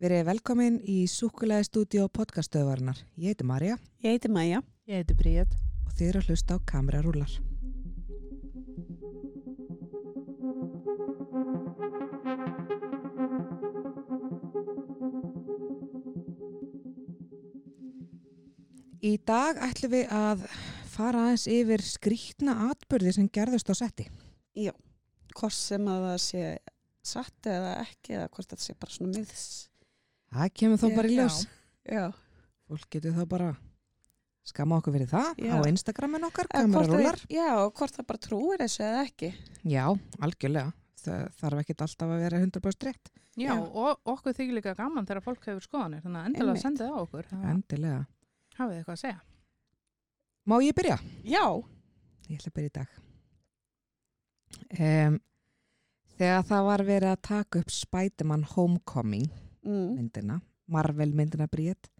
Verið velkomin í Súkulæði stúdíu podcastöðvarinnar. Ég heiti Marja Ég heiti Maja. Ég heiti Bríð. og þið eru að hlusta á kamerarúlar. Í dag ætlum við að fara aðeins yfir skrýtna atbyrði sem gerðust á setti. Hvort sem að það sé satt eða ekki eða hvort það sé bara svona miðs. Það kemur þó Já, bara í ljós. Já. Fólk getur þá bara skama okkur fyrir það Já. á Instagramin okkar, kamerarúlar. það- Já, og hvort það bara trúir þessu eða ekki. Já, algjörlega. Það þarf ekkert alltaf að vera 100% rétt. Já, Já. og okkur þykir líka gaman þegar fólk hefur skoðanir, þannig að endilega Einmitt. sendið á okkur. Það Endilega. hafið þið eitthvað að segja. Má ég byrja? Já. Ég ætla að byrja í dag. Um, þegar það var verið að taka upp Spiderman Homecoming Mm. myndina, Marvel myndina bríð,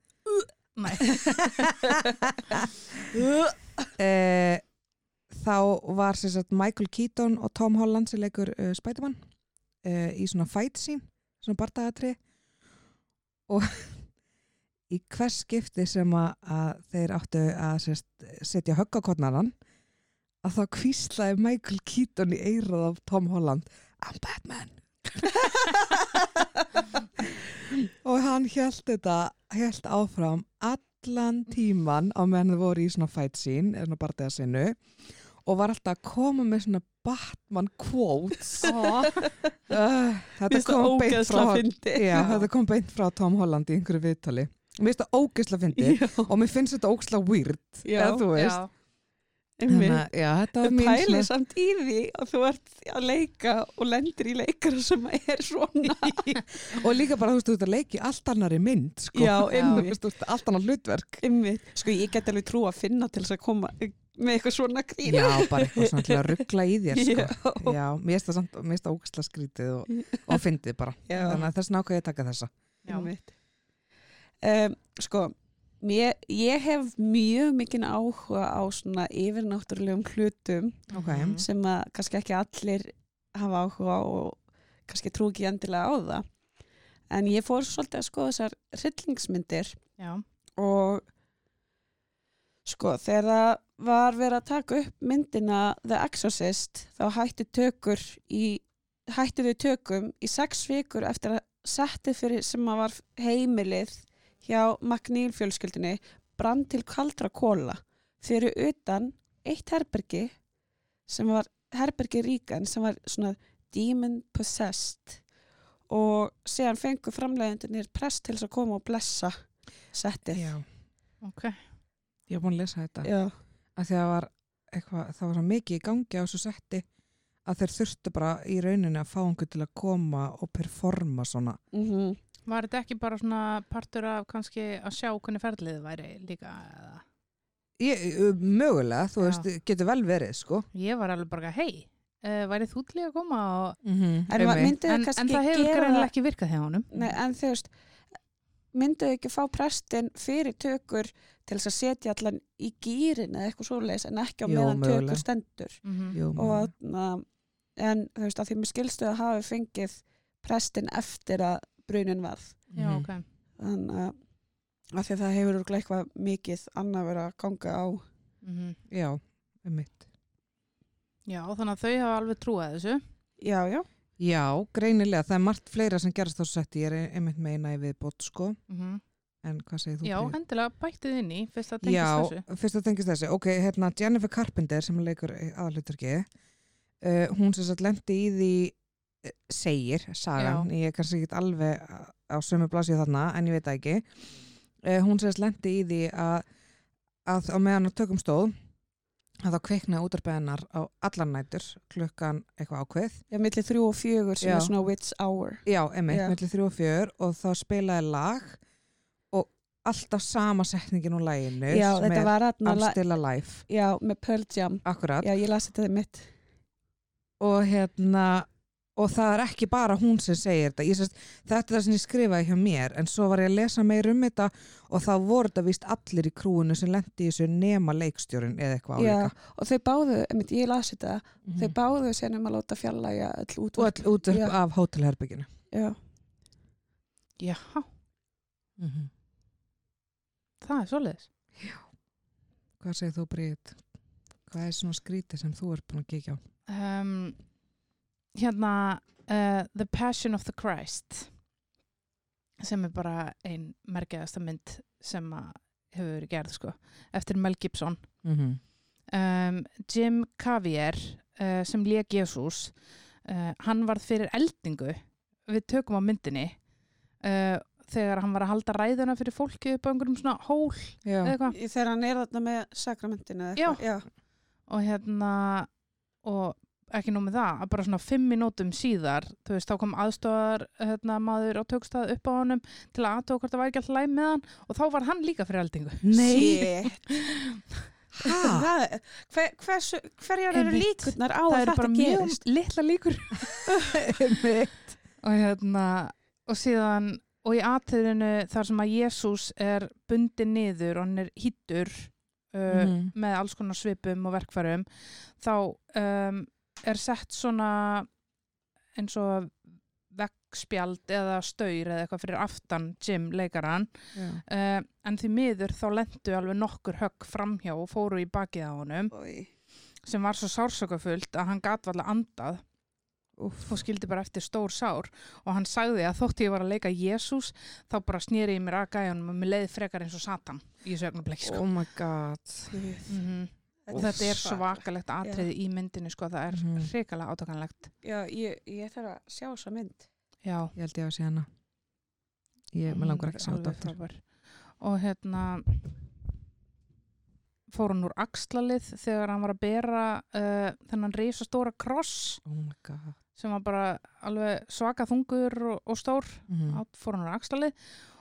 Nei. uh, þá var sagt Michael Keaton og Tom Holland sem leikur uh, Spiderman uh, í svona fight scene, svona bardagatri og í hvers skipti sem að, að þeir áttu að sérst, setja höggakotnaran að þá kvíslaði Michael Keaton í eirað af Tom Holland I'm Batman og hann held þetta held áfram allan tíman á meðan þau voru í svona fight scene eða svona bardaga sinu og var alltaf að koma með svona Batman quotes. Ó, uh, þetta kom frá já, þetta kom beint frá Tom Holland í einhverju viðtali. Mér finnst það ógeðslega fyndi og mér finnst þetta ógeðslega weird eða þú veist. já, Þannig já, þetta var Þú mín pælir svona samt í því að þú ert að leika og lendir í leikara sem er svona. og líka bara, þú veist, þú ert að leiki allt annari mynd, sko Já, einmitt. ert allt annar hlutverk. Sko, ég get alveg trú að finna til þess að koma með eitthvað svona grín. Já, bara eitthvað svona til að ruggla í þér, sko Já. Já, mér finnst það samt, mér finnst það ógeðslega skrítið og, og fyndið bara Já. Þannig að þess nákvæði að taka þessa já. Um, sko, mér, ég hef mjög mikinn áhuga á svona yfirnáttúrulegum hlutum Ok, Mhm. sem að kannski ekki allir hafa áhuga á og kannski trú ekki endilega á það. En ég fór svolítið að skoða þessar hryllingsmyndir já, og sko, þegar það var verið að taka upp myndina The Exorcist þá tökur í hættu við tökum í sex vikur eftir að setti fyrir sem að var heimilið hjá McNeil fjölskyldinni brann til kaldra kóla fyrir utan eitt herbergi sem var herbergi ríkan sem var svona demon possessed. Og síðan fengu framleiðendunir press til þess að koma og blessa settið. Já, ok. ég hef búin að lesa þetta. Já. að því að það var eitthvað, það var svo mikið í gangi á þessu setti að þeir þurftu bara í rauninni að fá einhvern til að koma og performa svona. Mm Var þetta ekki bara svona partur af kannski að sjá hvernig ferlið væri líka? Eða? ég, mögulega, þú Já. veist, getur vel verið sko Ég var alveg bara, hei, uh, væri þú til í að koma? Og... mm -hmm. En En, en það hefur greinlega ekki virkað hjá honum. Nei, en þú veist mynduðu ekki fá prestin fyrir tökur til þess að setja allan í gýrin eða eitthvað svoleiðis en ekki á Jú, meðan mögulega. tökur stendur Mhm. Jú, og na, en þú veist að því mér skilstu að hafi fengið prestin eftir að brunin varð Já, Mhm. ok. þannig að, að því að það hefur örugglega eitthvað mikið annað verið að ganga á Mhm. já, um mitt Já, þannig að þau hafa alveg trúað þessu. já, já, já, greinilega, það er margt fleira sem gerast þessu setti, ég er einmitt meina í viðbót sko, Mm en hvað segir þú? Já, Bríet? endilega bættið inn í fyrst að tengist Já, þessu. fyrst að tengist þessi ok, hérna Jennifer Carpenter sem leikur aðalhuturki uh, hún sem sagt lendi í því segir, sagan, ég er kannski ekki alveg á- sömu blasið þarna en ég veit það ekki. Uh, hún sagt lendi í því að, að á meðan á tökum stóð að þá kveiknaði útarbeðinar á allan nætur klukkan eitthvað ákveð. Já, milli þrjú og fjögur sem Já. er svona witch hour. Já, emitt, Já. millir þrjú og fjör og þá spilaði lag og alltaf sama setningin úr læginu já, þetta var aðna Still Alive já, með Pearl Jam. Akkurat. Já, ég las þetta mitt og hérna og það er ekki bara hún sem segir þetta ég, sest, þetta er það sem ég skrifaði hjá mér en svo var ég að lesa meir um þetta og þá voru þetta víst allir í krúinu sem lendi í þessu nema leikstjórin eða eitthvað Já, álíka og þau báðu, einmitt, ég las þetta þau Mhm. báðu sér um að láta fjallæga öll og útvörp all útverf Já. af hótelherbygginu já, Já, mm það er svoleiðis. Hvað segir þú Bríð? Hvað er svona skrítið sem þú ert búin að kíkja á? Um, hérna, uh, The Passion of the Christ sem er bara ein merkiðasta mynd sem að hefur verið gerð sko, eftir Mel Gibson. Mm -hmm. um, Jim Cavieer uh, sem lék Jésús uh, hann varð fyrir eldingu við tökum á myndinni uh, þegar hann var að halda ræðuna fyrir fólki upp á einhverjum svona hól Þegar hann er þarna með. Já. og hérna og ekki nóg með það, að bara svona fimm mínútum síðar, þú veist, þá kom aðstofar hérna, maður á tökstað upp á honum til að aðtóa hvort það var ekki alltaf læg með hann og þá var hann líka fyrir eldingu? Það er- Hver, hversu, hverjar eru Einmitt. líkurnar á það að eru bara þetta mjög gerist? litla líkur og hérna og síðan og í atriðinu þar sem að Jésús er bundin niður og hann er hýttur uh, Mhm. með alls konar svipum og verkfærum þá um, er sett svona eins og veggspjald eða staur eða eitthvað fyrir aftan Jim leikaran uh, en því miður þá lendu alveg nokkur högg framhjá og fóru í bakið á honum Oj. sem var svo sársökafullt að hann gat valla andað Úff. og skildi bara eftir stór sár og hann sagði að þótt ég var að leika Jésús þá bara snýri ég mér að gæjanum og mér leiði frekar eins og Satan í sko. Oh my god. mm og þetta er svakalegt atriði í myndinu sko, það er mm hrikalega átakanlegt Já, ég, ég þarf að sjá þessa mynd. já, Ég held ég að sé hana. Ég, mér langar ekki að sjá þetta og hérna fór hann úr axlalið þegar hann var að bera uh, þennan risastóra kross Oh my god. sem var bara alveg svaka þungur og, og stór Mm. átt fór hann á axlalið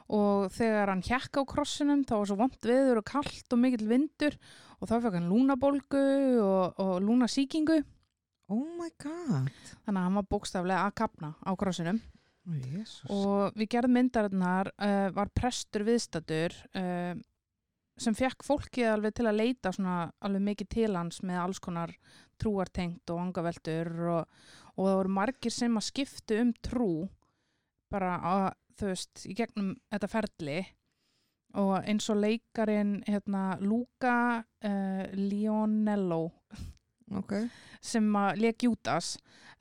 og þegar hann hjekk á krossinum þá var svo vond veður og kallt og mikill vindur og þá fekk hann lúnabólgu og, og lúnasíkingu Oh my god. þannig að hann var bókstaflega að kapna á krossinum Jesus. og við gerðum myndarinnar uh, var prestur viðstatur uh, sem fekk fólki alveg til að leita svona alveg mikið til hans með alls konar trúartengt og angaveltur og, og það voru margir sem að skiptu um trú bara að, þú veist, í gegnum þetta ferli og eins og leikarin hérna, Luca uh, Lionello Ok. sem leik Júdas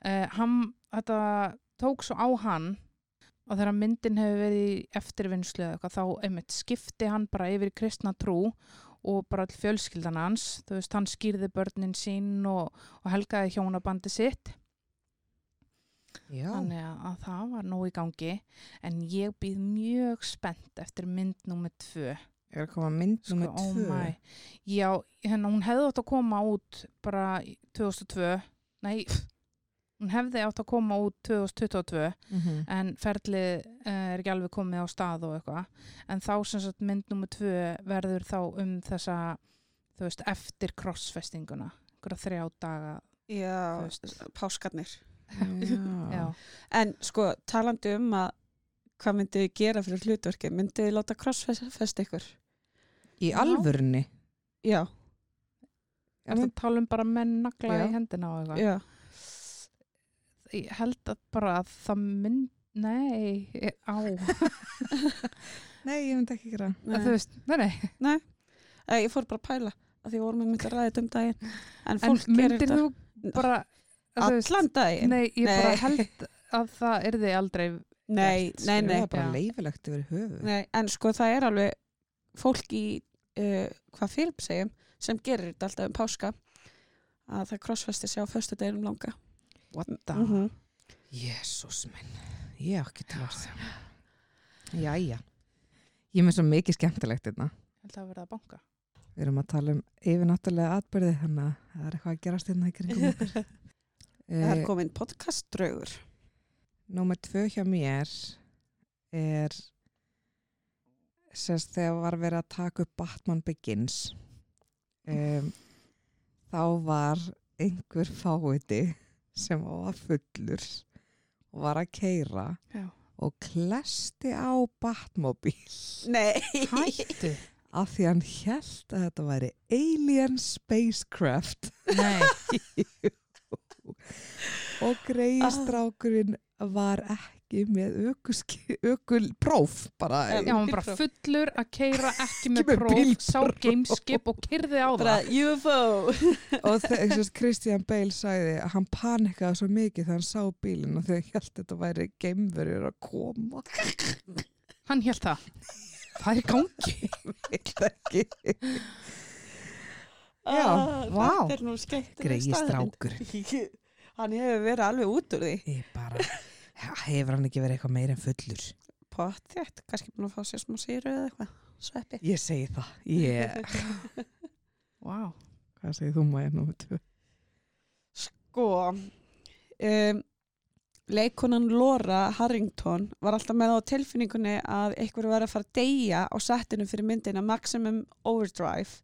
uh, hann, þetta tók svo á hann og þegar myndin hefur verið eftirvinnslu eða eitthvað, þá einmitt skipti hann bara yfir kristna trú og bara all fjölskyldan hans, þú veist, hann skýrði börnin sín og, og helgaði hjónabandi sitt Já. þannig að, að það var nóg í gangi en ég býð mjög spennt eftir mynd nummið tvö Er að koma mynd sko, nummið oh tvö? my já, hérna, hún hefði átt að koma út bara í 2002 nei, hún hefði átt að koma út 2022 Mhm. en ferlið eh, er ekki alveg komið á stað og eitthvað en þá sem sagt mynd nummið tvö verður þá um þessa þú veist, eftir krossfestinguna einhverja þrjá daga Já, páskarnir. En sko, talandi um að hvað myndið þið gera fyrir hlutverki? Myndið þið láta crossfest ykkur? Í alvörunni? Já, er það tala um bara menn nagla í hendina og eitthvað já. ég held að bara að það mynd nei, á Nei, ég myndi ekki gera. að þú veist, nei, nei Æ, ég fór bara að pæla að því vorum við myndið að ræða þetta um daginn. En en myndir þú bara allan daginn? nei, ég bara held að það yrði aldrei Nei, gert, nei, nei. Það er bara leifilegt yfir höfu. Nei, en sko það er alveg fólk í uh, hvað film segjum sem gerir þetta alltaf um páska að það crossfesti sig á föstu deginum langa What the? mm -hmm. Jésús minn. Ég á ekki til orð. Jæja. Ég er með svo mikið skemmtilegt hérna. ég held að verða að banka Við erum að tala um yfirnáttúrulega atbyrði þannig að það er eitthvað að gerast hérna í kringum okkur. Það er Eh, komin podcast draugur Númer tvö hjá mér er sérst þegar var verið að taka upp Batman Begins um, þá var einhver fáiði sem var fullur og var að keira Já. og klesti á Batmobil Nei. Hættu, af því hann held að þetta væri alien spacecraft. Nei og greiðstrákurinn var ekki með ökulpróf bara. Já, hann bara fullur að keira ekki með próf, sá gameskip og kyrði á bara það. UFO og þess Christian Bale sagði að hann panikaði svo mikið þegar hann sá bílinn og þegar ég held að þetta væri geimverjur að koma Hann held það. Það er gangi. veit ekki Já, Ah, vá. þetta er nú skemmt Greiði strákur. Hann hefur verið alveg út úr því. Ég bara, hefur hann ekki verið eitthvað meira en fullur? Pott þetta, kannski búin að fá sér smá sýru eða eitthvað sveppi. Ég segi það ég, Vá. hvað segir þú maður nú sko um, leikonan Laura Harrington var alltaf með á tilfinningunni að einhverju var að fara að deyja á settinu fyrir myndina Maximum Overdrive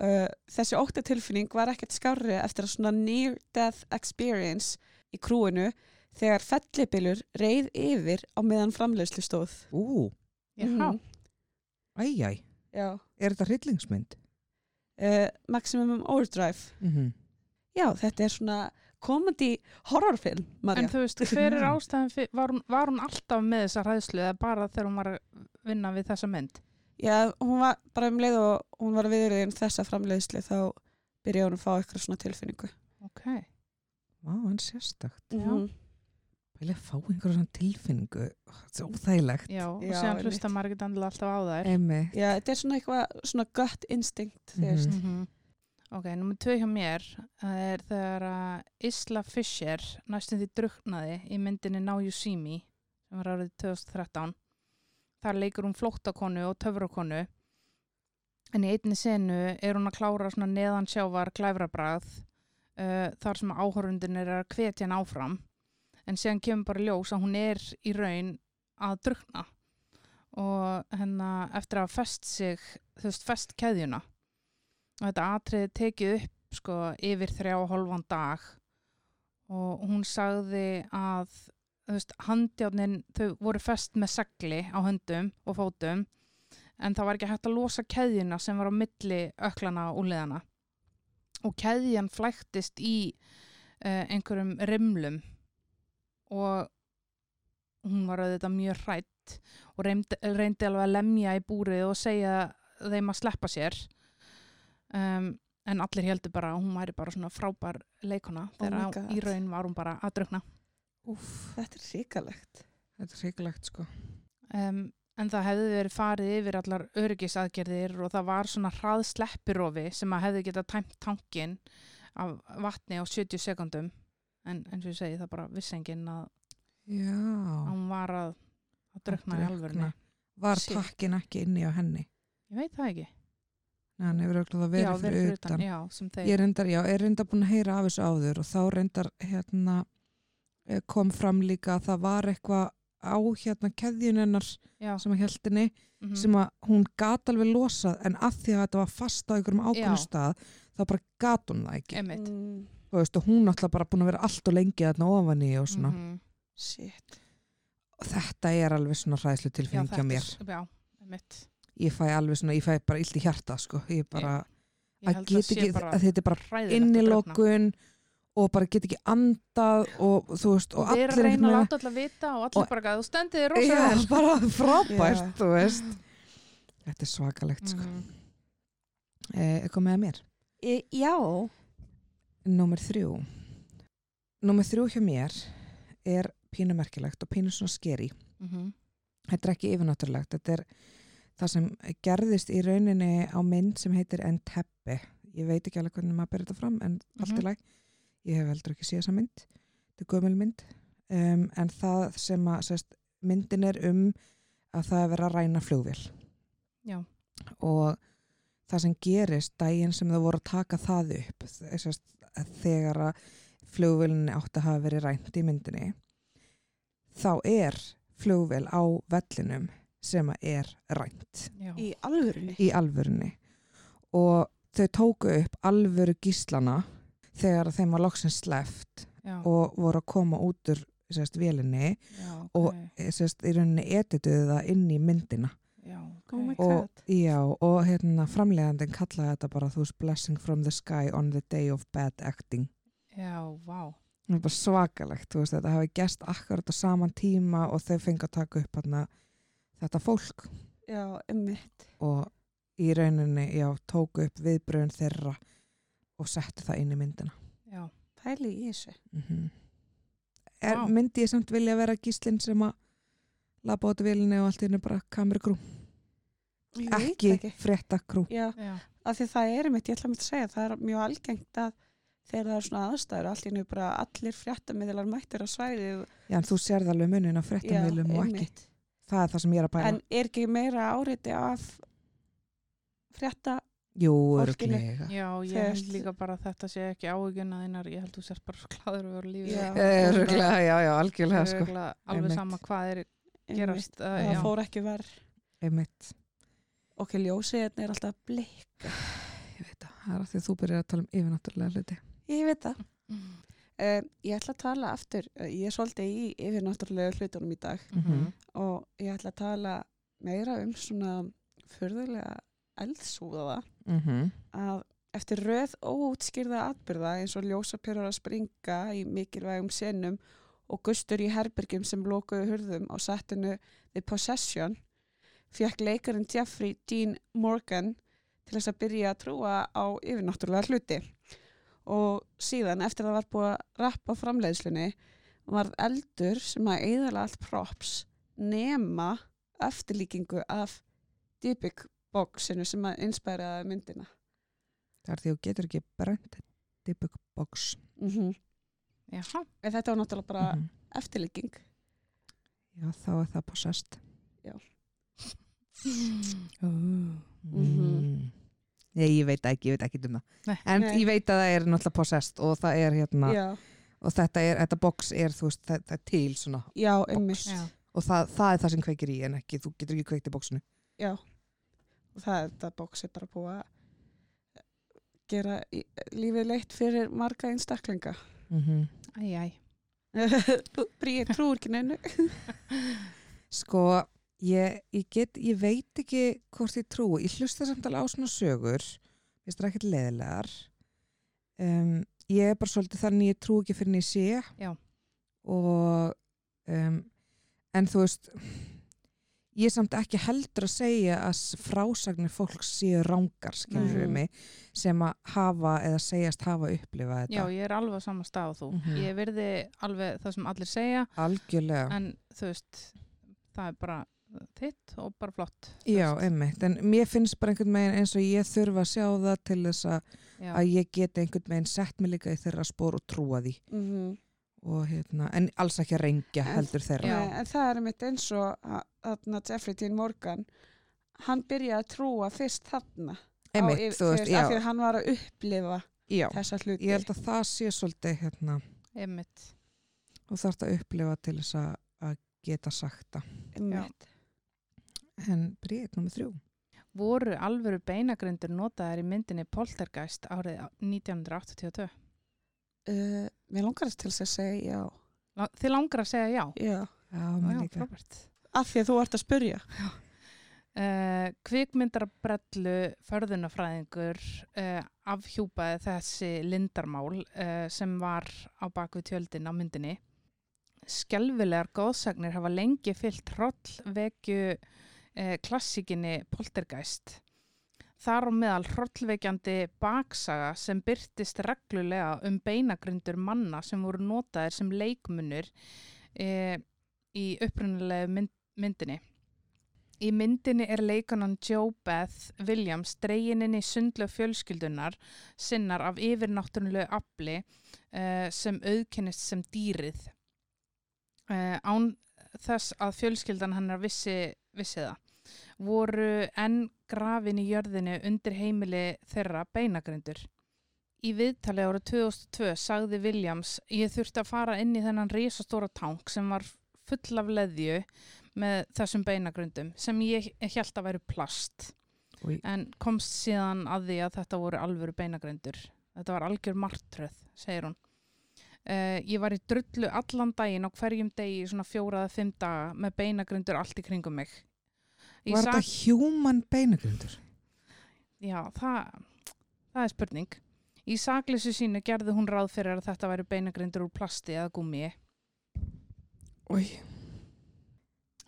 uh, þessi ótta tilfinning var ekkert skárri eftir að svona near death experience í krúinu þegar fellibilur reið yfir á meðan framleiðslu stóð ú, Já. Mhm. æjæ, Já. er þetta hryllingsmynd? Uh, Maximum Overdrive Mm -hmm. Já, þetta er svona komandi horrorfilm, En Marja. þú veist, hver er ástæðan fyrir, var hún, var hún alltaf með þessa hræðslu eða bara þegar hún var að vinna við þessa mynd? Já, hún var bara um leið og hún var viðriðin þessa framleiðslu þá byrjaði hún að fá eitthvað svona tilfinningu. Ok. Vá, hann sérstakt. Já. Mhm. Vilja fá einhverja svona tilfinningu. Þetta er óþægilegt. Já, og Já, einmitt. hlusta ekki endilega alltaf á þær. Emi. Já, þetta er svona eitthvað, svona þú Mhm. veist. Mhm. Ok, nummer tvö hjá mér það er þegar að Isla Fisher næstum því druknaði í myndinni Now You See Me sem var árið 2013 þar leikur hún flóttakonu og töfrakonu. En í einni senu er hún að klára svona neðansjávar glæfrabrað uh, þar sem áhorfundin er að hvetja hann áfram. En síðan kemur bara ljós að hún er í raun að drukna og hennar eftir að fest sig þú veist, fest keðjuna. Og þetta atriði tekið upp sko yfir þrjá og hálfan dag. Og hún sagði að veist, handjárnin þau voru fest með segli á höndum og fótum en það var ekki hægt að losa keðjuna sem var á milli öklana og úliðana og keðjan flæktist í uh, einhverjum rimlum og hún var auðvitað mjög hrætt og reyndi, reyndi alveg að lemja í búrið og segja þeim að sleppa sér. Um, en allir heldur bara að hún væri bara svona frábær leikona Oh þegar God. í raun var hún bara að drukna Úff, Þetta er ríkalegt. þetta er hryggilegt sko. um, en það hefði verið farið yfir allar öryggisaðgerðir og það var svona hraðsleppirofi sem að hefði getað tæmt tankin af vatni á 70 sekundum en eins og ég segi það bara vissengin að, Já. hún var að, að drukna í alvörni Var Shit. takkin ekki inni á henni? ég veit það ekki Nei, hann hefur auðvitað verið já, fyrir utan. já, sem þeir Ég reyndar, já, er reyndar búin að heyra af þessu áður og þá reyndar hérna kom fram líka að það var eitthvað á hérna keðjun hennar já, sem að heldinni mhm. sem að hún gat alveg losað en að því að þetta var fast á einhverjum ákveðnum Já. stað þá bara gat hún það ekki Einmitt. Mm, Þú veist, og hún alltaf bara búin að vera allt og lengi þarna ofan í og svona Mhm. shit. og þetta er alveg svona hræðslu Já, tilfinning hjá mér Já, einmitt. ég fæ alveg svona, ég fæ bara illt í hjarta sko, ég bara, Ég að get sé ekki bara að þetta er bara að innilokun og bara get ekki andað og þú veist, og, og við erum að allir reyna að láta allir vita og allir Og- bara að þú stendið þér rosa Já, vel bara frábært, Já. þú veist Þetta er svakalegt sko. Mhm. eh, Eitthvað með mér E, já, Númer þrjú Númer þrjú hjá mér er pínu merkilegt og pínu svona skeri Mhm. Þetta er ekki yfirnáttúrulegt Þetta er það sem gerðist í rauninni á mynd sem heitir Entebbe Ég veit ekki alveg hvernig maður ber þetta fram en allt Mhm. í læg Ég hef heldur ekki séð þessa mynd Þetta er gömul mynd um, en það sem að sest, myndin er um að það er verið að ræna flugvél Já. og það sem gerist daginn sem þau voru að taka það upp þess að þegar að flugvélunni átti að hafa verið rænt í myndinni þá er flugvél á vellinum sem að er rænt Já. í alvörunni. í alvörunni og þau tóku upp alvöru gíslana þegar þeim var loksins sleft Já. og voru að koma út úr sérst, vélinni Já, og ok. sérst, í rauninni edituðu það inn í myndina Já, ok. Oh og, já, og hérna framlegandinn kallaði þetta bara þú veist blessing from the sky on the day of bad acting Já, vá. það er bara svakalegt, þú veist, þetta hafi gest akkurat á saman tíma og þau fengi að taka upp hana, þetta fólk já, emmitt og í rauninni, já, tóku upp viðbröðun þeirra og settu það inn í myndina. Já. pæli í þessu Mm er, Vá. Myndi ég samt vilja vera gíslinn sem að labba át vélinni og allt henni bara kameragrú, Ég veit ekki, fréttagrú. já, Já. af því það er einmitt, ég ætla að mynda að segja það er mjög algengt að þegar það er svona aðstæður allt nú bara allir fréttamiðlar mættir á svæði Já, en þú sérð alveg munin á fréttamilum og ekki. Það er það sem ég er að bæla. en er ekki meira áreiti af frétta Jú, örglega. Já, ég held veist- líka bara að þetta sé ekki áhugjuna þínar, ég held þú sér bara að vera lífið. Já. Örglega, já, já, algjörlega, sko. Örugglega alveg Einmitt. sama hvað er gerast. Uh, það já. fór ekki verð Einmitt. ok, ljósið hérna er alltaf blik Ég veit það, það er að því að þú byrjar að tala um yfirnáttúrulega hluti. ég veit það Mm. um, ég ætla að tala aftur uh, ég er svolítið í yfirnáttúrulega hlutunum í dag Mhm. og ég ætla að tala meira um svona förðulega eldsúðaða Mhm. að eftir röð óútskýrða atbyrða eins og ljósapyrur að springa í mikilvægum senum og gustur í herbergjum sem lokuðu hurðum á settinu The Possession fekk leikarinn Jeffrey Dean Morgan til þess að byrja að trúa á yfirnáttúrulega hluti og síðan eftir að það var búið að rappa framleiðslunni varð eldur sem að eðala allt props nema eftirlíkingu af Dybbuk boxinu sem að inspæraði myndina Það er því að þú getur ekki brent debug box. mm -hmm. Já, þetta var náttúrulega bara Mhm. eftirlíking Já, þá er það possessed. Mm. Mm. Nei, ég veit ekki, ég veit ekki um það. Nei. En Nei. ég veit að það er náttúrulega possessed og það er hérna, já, og þetta er, þetta box er, þú veist, það, það er til svona. já, einmitt Já. Og það, það er það sem kveikir í en ekki, þú getur ekki kveikt í boxinu. já. Það er þetta box er bara búið að gera lífið leitt fyrir marga einstaklinga Mm -hmm. Æ, æ. Bríð trúur ekki neinu Sko, ég, ég get, ég veit ekki hvort ég trú. Ég hlusta samt alveg á svona sögur, finnst það ekkert leðilegar. Um, ég er bara svolítið þannig ég trú ekki fyrir en ég sé. Já. Og, um, en þú veist, ég er samt ekki heldur að segja að frásagnir fólks séu rángar, skilur mig, sem að hafa eða segjast hafa upplifað þetta. Já, ég er alveg á sama stað og þú. Mhm. Ég virði alveg það sem allir segja, Algjörlega. en þú veist, það er bara þitt og bara flott. Já, einmitt, en mér finnst bara einhvern veginn eins og ég þurfa að sjá það til þess að, að ég geti einhvern veginn sett mig líka í þeirra spór og trúa því mm og hérna, en alls ekki að rengja En- heldur þeirra. Já. en það er einmitt eins og að- þarna Jeffrey Dean Morgan hann byrjaði að trúa fyrst þarna á Einmitt, þú veist, af því að hann var að upplifa já, þessa hluti ég held að það sé svolítið hérna, Einmitt. og þarf að upplifa til þess að, að geta sagt það. Einmitt. En bríð, nummið þrjú. Voru alvöru beinagrindur notaðar í myndinni Poltergeist árið 1982? Uh, mér langar til að segja já. Þið langar að segja já? já Já, Já, mér já, líka. frábært. af því að þú ert að spurja Uh, kvikmyndarbrellu förðunafræðingur uh, afhjúpaði þessi lindarmál uh, sem var á baku tjöldin á myndinni. Skelvilegar góðsagnir hafa lengi fyllt hrollvekju uh, klassikinni Poltergeist. Þar á meðal hrollvekjandi baksaga sem byrtist reglulega um beinagrindur manna sem voru notaðir sem leikmunur uh, í upprunalegu mynd, myndinni. Í myndinni er leikanan Joe Beth Williams dregin inn í sundlega fjölskyldunar sinnar af yfirnáttúrulegu afli uh, sem auðkennist sem dýrið. Uh, án þess að fjölskyldan hennar vissi, vissi það. Voru enn grafin í jörðinu undir heimili þeirra beinagrindur. Í viðtali ára 2002 sagði Williams ég þurfti að fara inn í þennan risastóra tank sem var full af leðju með þessum beinagrundum sem ég held að væri plast Új. en komst síðan að því að þetta voru alvöru beinagrundur þetta var algjör martröð, segir hún uh, ég var í drullu allan daginn á hverjum degi í svona fjóra eða fimm daga með beinagrundur allt í kringum mig Var þetta human beinagrundur? Já, það, það er spurning. Í sakleysu sínu gerði hún ráð fyrir að þetta væri beinagrindur úr plasti eða gummi Új,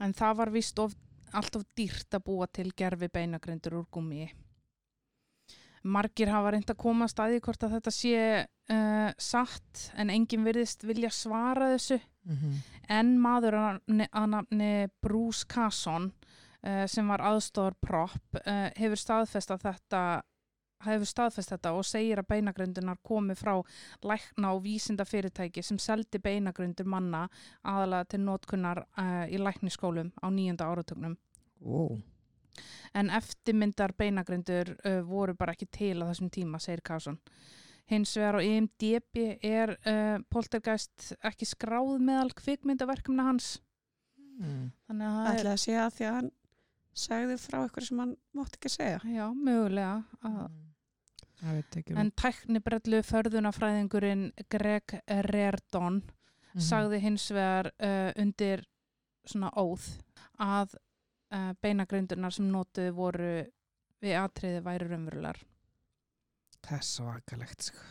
en það var vist of, allt of dýrt að búa til gerfi beinagrindur úr gummi. Margir hafa reynd að komast að því hvort að þetta sé uh, satt en enginn virðist vilja svara þessu mhm, en maður að nafni- Bruce Casson sem var aðstofar prop uh, hefur staðfest að þetta hefur staðfest þetta og segir að beinagrundunar komi frá lækna og vísinda fyrirtæki sem seldi beinagrundur manna aðalega til notkunnar uh, í lækniskólum á nýjunda áratögnum. ó, En eftirmyndar beinagrundur uh, voru bara ekki til á þessum tíma, segir Casson. Hins vegar á IMDB er uh, Poltergeist ekki skráð meðal kvikmyndaverkefna hans. mm. Þannig að það er, ætlaði að segja að því að hann sagði frá ykkur sem hann mátti ekki segja. já, mögulega. Að, Það veit ekki um en tæknibrellu förðunafræðingurinn Greg Reardon Mhm. sagði hins vegar uh, undir svona óð að uh, beinagrundunar sem notuð voru við atriði væri raunverulegar. Það er svakalegt sko.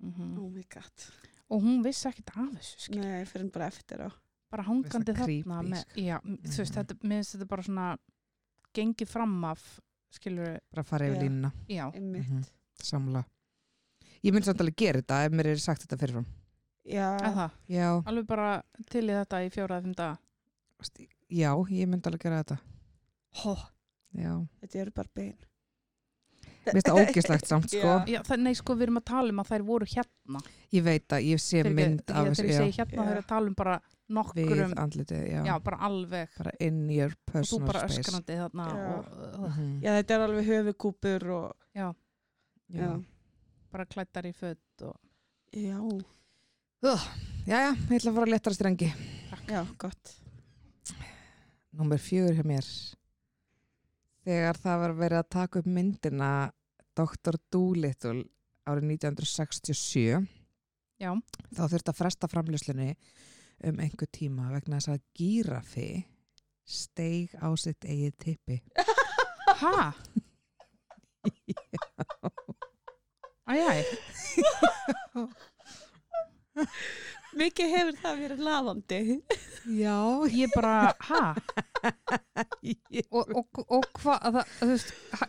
Mm Oh my god. Og hún vissi ekkert af þessu, skil. Nei, fyrir bara eftir á. bara hangandi þarna creepy, með, sko. já, mm. þú veist, Mhm. þetta, mér finnst þetta bara svona gengið fram af skilur, Bara fara yfir línuna. Já, Einmitt. Mhm. Samla Ég myndi samt alveg gera þetta ef mér er sagt þetta fyrirfram. Já, Já, alveg bara til í þetta í fjóra eða fimm daga? Já, ég myndi alveg gera þetta. Hó. Já, þetta eru bara bein. mér finnst það ógislegt samt sko. Já. það, nei, sko, við erum að tala um að þær voru hérna. Ég veit að ég sé Fyrirgefðu, mynd af þegar ég segi hérna, þau eru að tala um bara nokkrum, andlitið já. já, bara alveg bara in your og þú personal bara space öskrandi þarna Já. og uh, Mhm. Já, þetta er alveg höfukúpur og... já, Já, bara klættar í född og Já, já, ég ætla að fara að letara strengi já, gott. Númer fjögur hjá mér Þegar það var verið að taka upp myndina Dr. Doolittle árið 1967 já, þá þurfti að fresta framlýslunni um einhver tíma vegna þess að gírafi steig á sitt eigið tippi. ha? Æjæ, Mikið hefur það verið laðandi. Já. ég bara, ha? og, og, og hvað þú veist, ha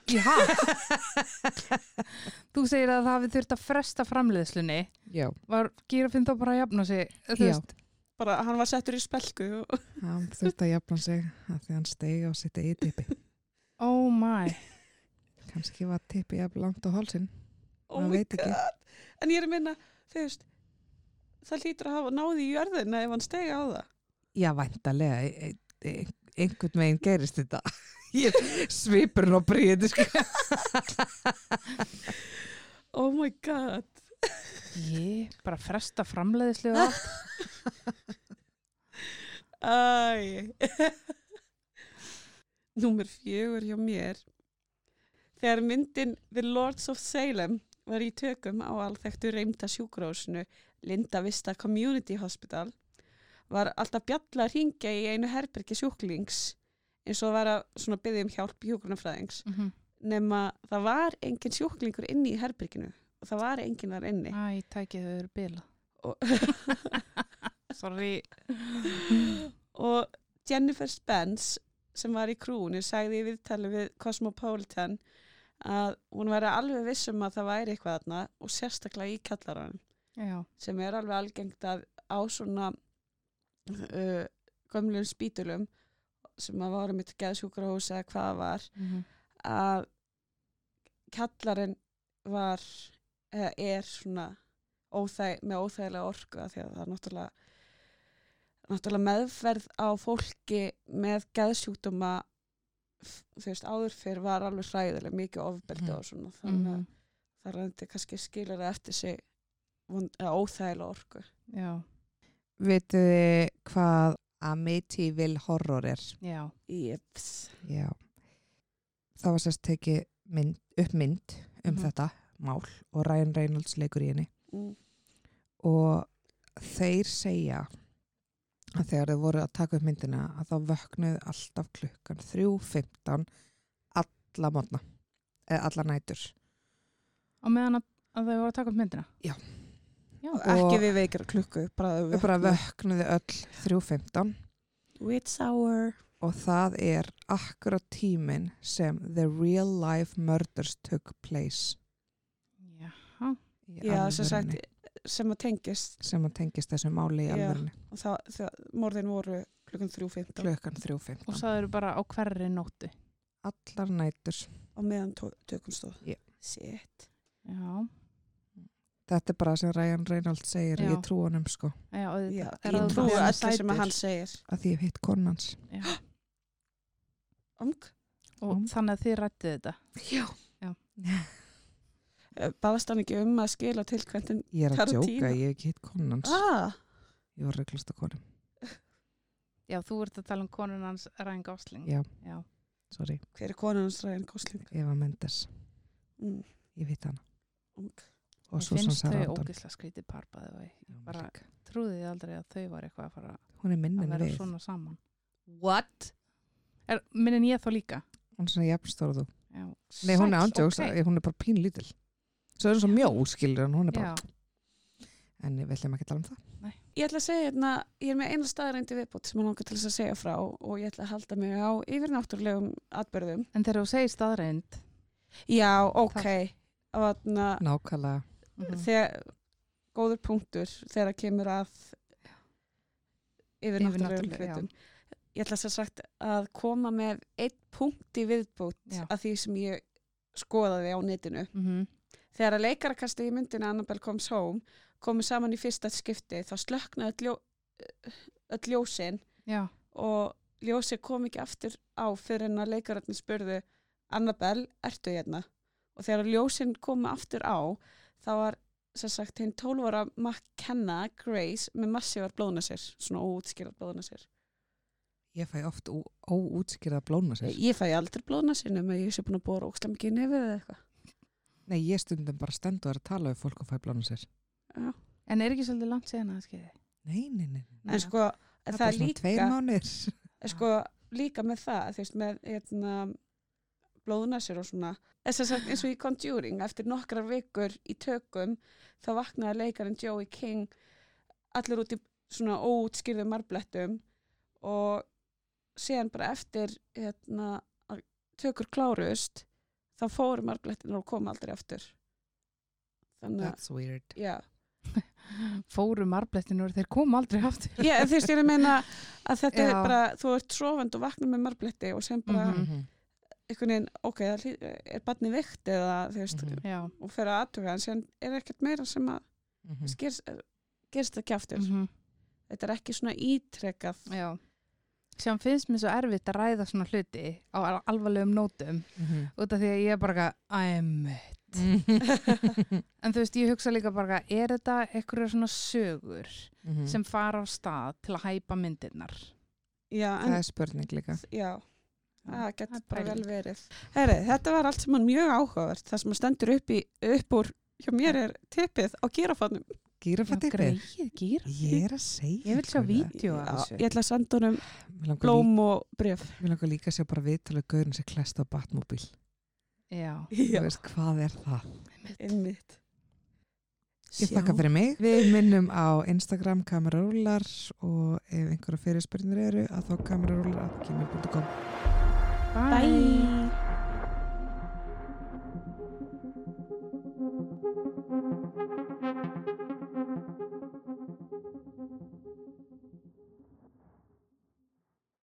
þú segir að það hafi þurft að fresta framleiðslunni Já, var gírafinn þá bara að jafna sig þú Já. veist, Bara hann var settur í spelku og... hann þurfti að jafna sig að því hann steig á sitt eigið tippi. oh my Kanski var tippi jafn langt á hálsin. Oh my veit ekki. god. En ég er að minna, þú veist, það hlýtur að hafa náði í jörðina ef hann stegi á það. Já, væntalega. e- e- Einhvern veginn gerist þetta. Ég svipurinn á bríði. Oh my god. Ég bara fresta allt Æ. Númer fjögur hjá mér. Þegar myndin The Lords of Salem var í tökum á alþektu reymda sjúkrósinu Linda Vista Community Hospital var alltaf bjalla að ringja í einu herbergi sjúklings eins og var að svona byggja um hjálp hjúkurnafræðings mm -hmm. nema það var engin sjúklingur inni í herberginu það var engin þar inni. Æ, tækið þau eru bila sorry. Og Jennifer Spence sem var í krúinu sagði í viðtali við Cosmopolitan að hún væri alveg viss um að það væri eitthvað þarna og sérstaklega í kallarann já, sem er alveg algengt að á svona uh, gömlum spítulum sem að varum mitt geðsjúkrahús eða hvað var mm að kallarinn var er svona óþæg, með óþægilega orku af því að það er náttúrulega náttúrulega meðferð á fólki með geðsjúkdóma veist, áður fyrr var alveg hræðilega mikið ofbeldi Mhm. og svona þannig Mhm. að það reyndi kannski skilur eftir sig óþægilega orku já, Vitið þið hvað Amityville horror er? já Jeps. Já. Það var sérst tekið mynd, upp mynd um Mhm. þetta mál og Ryan Reynolds leikur í henni Mm. og þeir segja að þegar þeir voru að taka upp myndina að þá vöknuðu alltaf klukkan 3.15 alla mótna eða alla nætur og meðan að að þau voru að taka upp myndina? Já. Já, Og ekki við veikra klukku, bara Við bara vöknuði öll 3.15 Wits hour. og það er akkurat tíminn sem the real life murders took place já. í Já, sem sagt, sem að tengist sem að tengist þessu máli í Já. alvörunni og það, það morðin voru klukkan 3.15 klukkan Og 3.15 það eru bara á hverri nóttu. allar nætur á meðan tó- tökum stóð. Já. Shit. Já, þetta er bara sem Ryan Reynolds segir Já. ég trú honum sko já. Já, ég bara öllu sem hann segir. að því ég hef hitt konans Já. Og Mm. þannig að þið rættið þetta. já Baðast hann ekki um að skila til Quentin ég er að djóka, ég hef ekki hitt konans Ah, ég var reglast að konum, Já, þú ert að tala um konun hans Ryan Gosling. Já. Já. sorry, hver er konan hans Ryan Gosling? Eva Mendes Mm. ég veit hana Mér Susan finnst þau ógislega skrítið parpaði ég bara líka. trúði því aldrei að þau var eitthvað að fara hún er að vera við svona saman. What? Er, minnin ég þá líka? hún er svona Já. nei, hún er Sæll, ándjóks, ok. hún er bara pínlítil svo er hún svo mjó, skilur en hún er bara Já, en við ætlum ekki að tala um það Ég ætla að segja hérna, ég er með eina staðareindi viðbútt sem ég langar til þess að segja frá og ég ætla að halda mig á yfirnáttúrulegum atbyrðum. en þegar þú segir staðreind Já, ok. Þarna, nákvæmlega Mhm. þegar, góður punktur þegar kemur að yfirnáttúrulegum Yfirnáttúruleg, hlutum. Ég ætla sem sagt að koma með einn punkt í viðbútt Já. að því sem ég skoðaði á netinu. Mhm. Þegar að leikarakasti í myndinu Annabelle Comes Home komu saman í fyrsta skipti þá slöknaði öll, ljó, öll ljósin Já, og ljósið kom ekki aftur á fyrir en að leikararnir spurðu Annabelle, ertu hérna? Og þegar ljósin komu aftur á þá var sem sagt hinn 12 ára McKenna Grace með massívar blóðnasir, svona óútskýrað blóðnasir. ég fæ oft óútskýrða blóna sér Ég fæ aldrei blóðnasir nema ég sé búin að bóra ókslega mikið nefið eða eitthvað. Nei, ég stundum bara stendur að tala við fólk og fæ blóna sér Já. en er ekki svolítið langt síðan að það skeiði? nei, nei, nei, nei. En sko, það, það, er bara svona tveir líka, mánir sko, líka með það, þú veist, með hérna, blóðnasir og svona. Þess að sagt eins og í Conjuring, eftir nokkrar vikur í tökum, þá vaknaði leikarinn Joey King allir út í svona óutskýrðu marblettum og síðan bara eftir hérna, að tökur klárust, þá fóru marblettin og kom aldrei aftur. Þannig að, that's weird já. Fóru marblettinu og þeir kom aldrei aftur. Já, þú veist, ég er að meina að þetta er Já. bara, þú ert sofandi og vaknar með marbletti og sem bara, Mhm. Mhm. einhvern veginn, ok, er barni veikt eða, þú veist, Mhm. Já. og fyrir að aðtuga, en síðan er ekkert meira sem að Mhm. gerst, gerst það ekki aftur. Mhm. Þetta er ekki svona ítrekað. Já. Sem finnst mér svo erfitt að ræða svona hluti á al- alvarlegum nótum Mhm. út af því að ég er bara æmitt. En þú veist, ég hugsa líka bara, er þetta eitthvað svona sögur Mhm. sem fara á stað til að hæpa myndirnar? Já, það en, er spurning líka já, það það getur er bara vel verið. Herri, þetta var allt sem hann mjög áhugavert. Það sem stendur upp, í, upp úr, hjá mér er tippið á gírafannum. Gírafatti greið, gýr. ég er að segja Ég vil sjá vídeo af þessu. ég ætla að senda honum blóm og bref. mig langar líka að sjá bara viðtalið gaurin sem klæst á Batmobil Já. þú veist hvað er það einmitt. Ég þakka fyrir mig. Við minnum á Instagram kamerarúlar og ef einhverja fyrirspurnir eru að þá kamerarúlar.gmail.com Bye. Bye.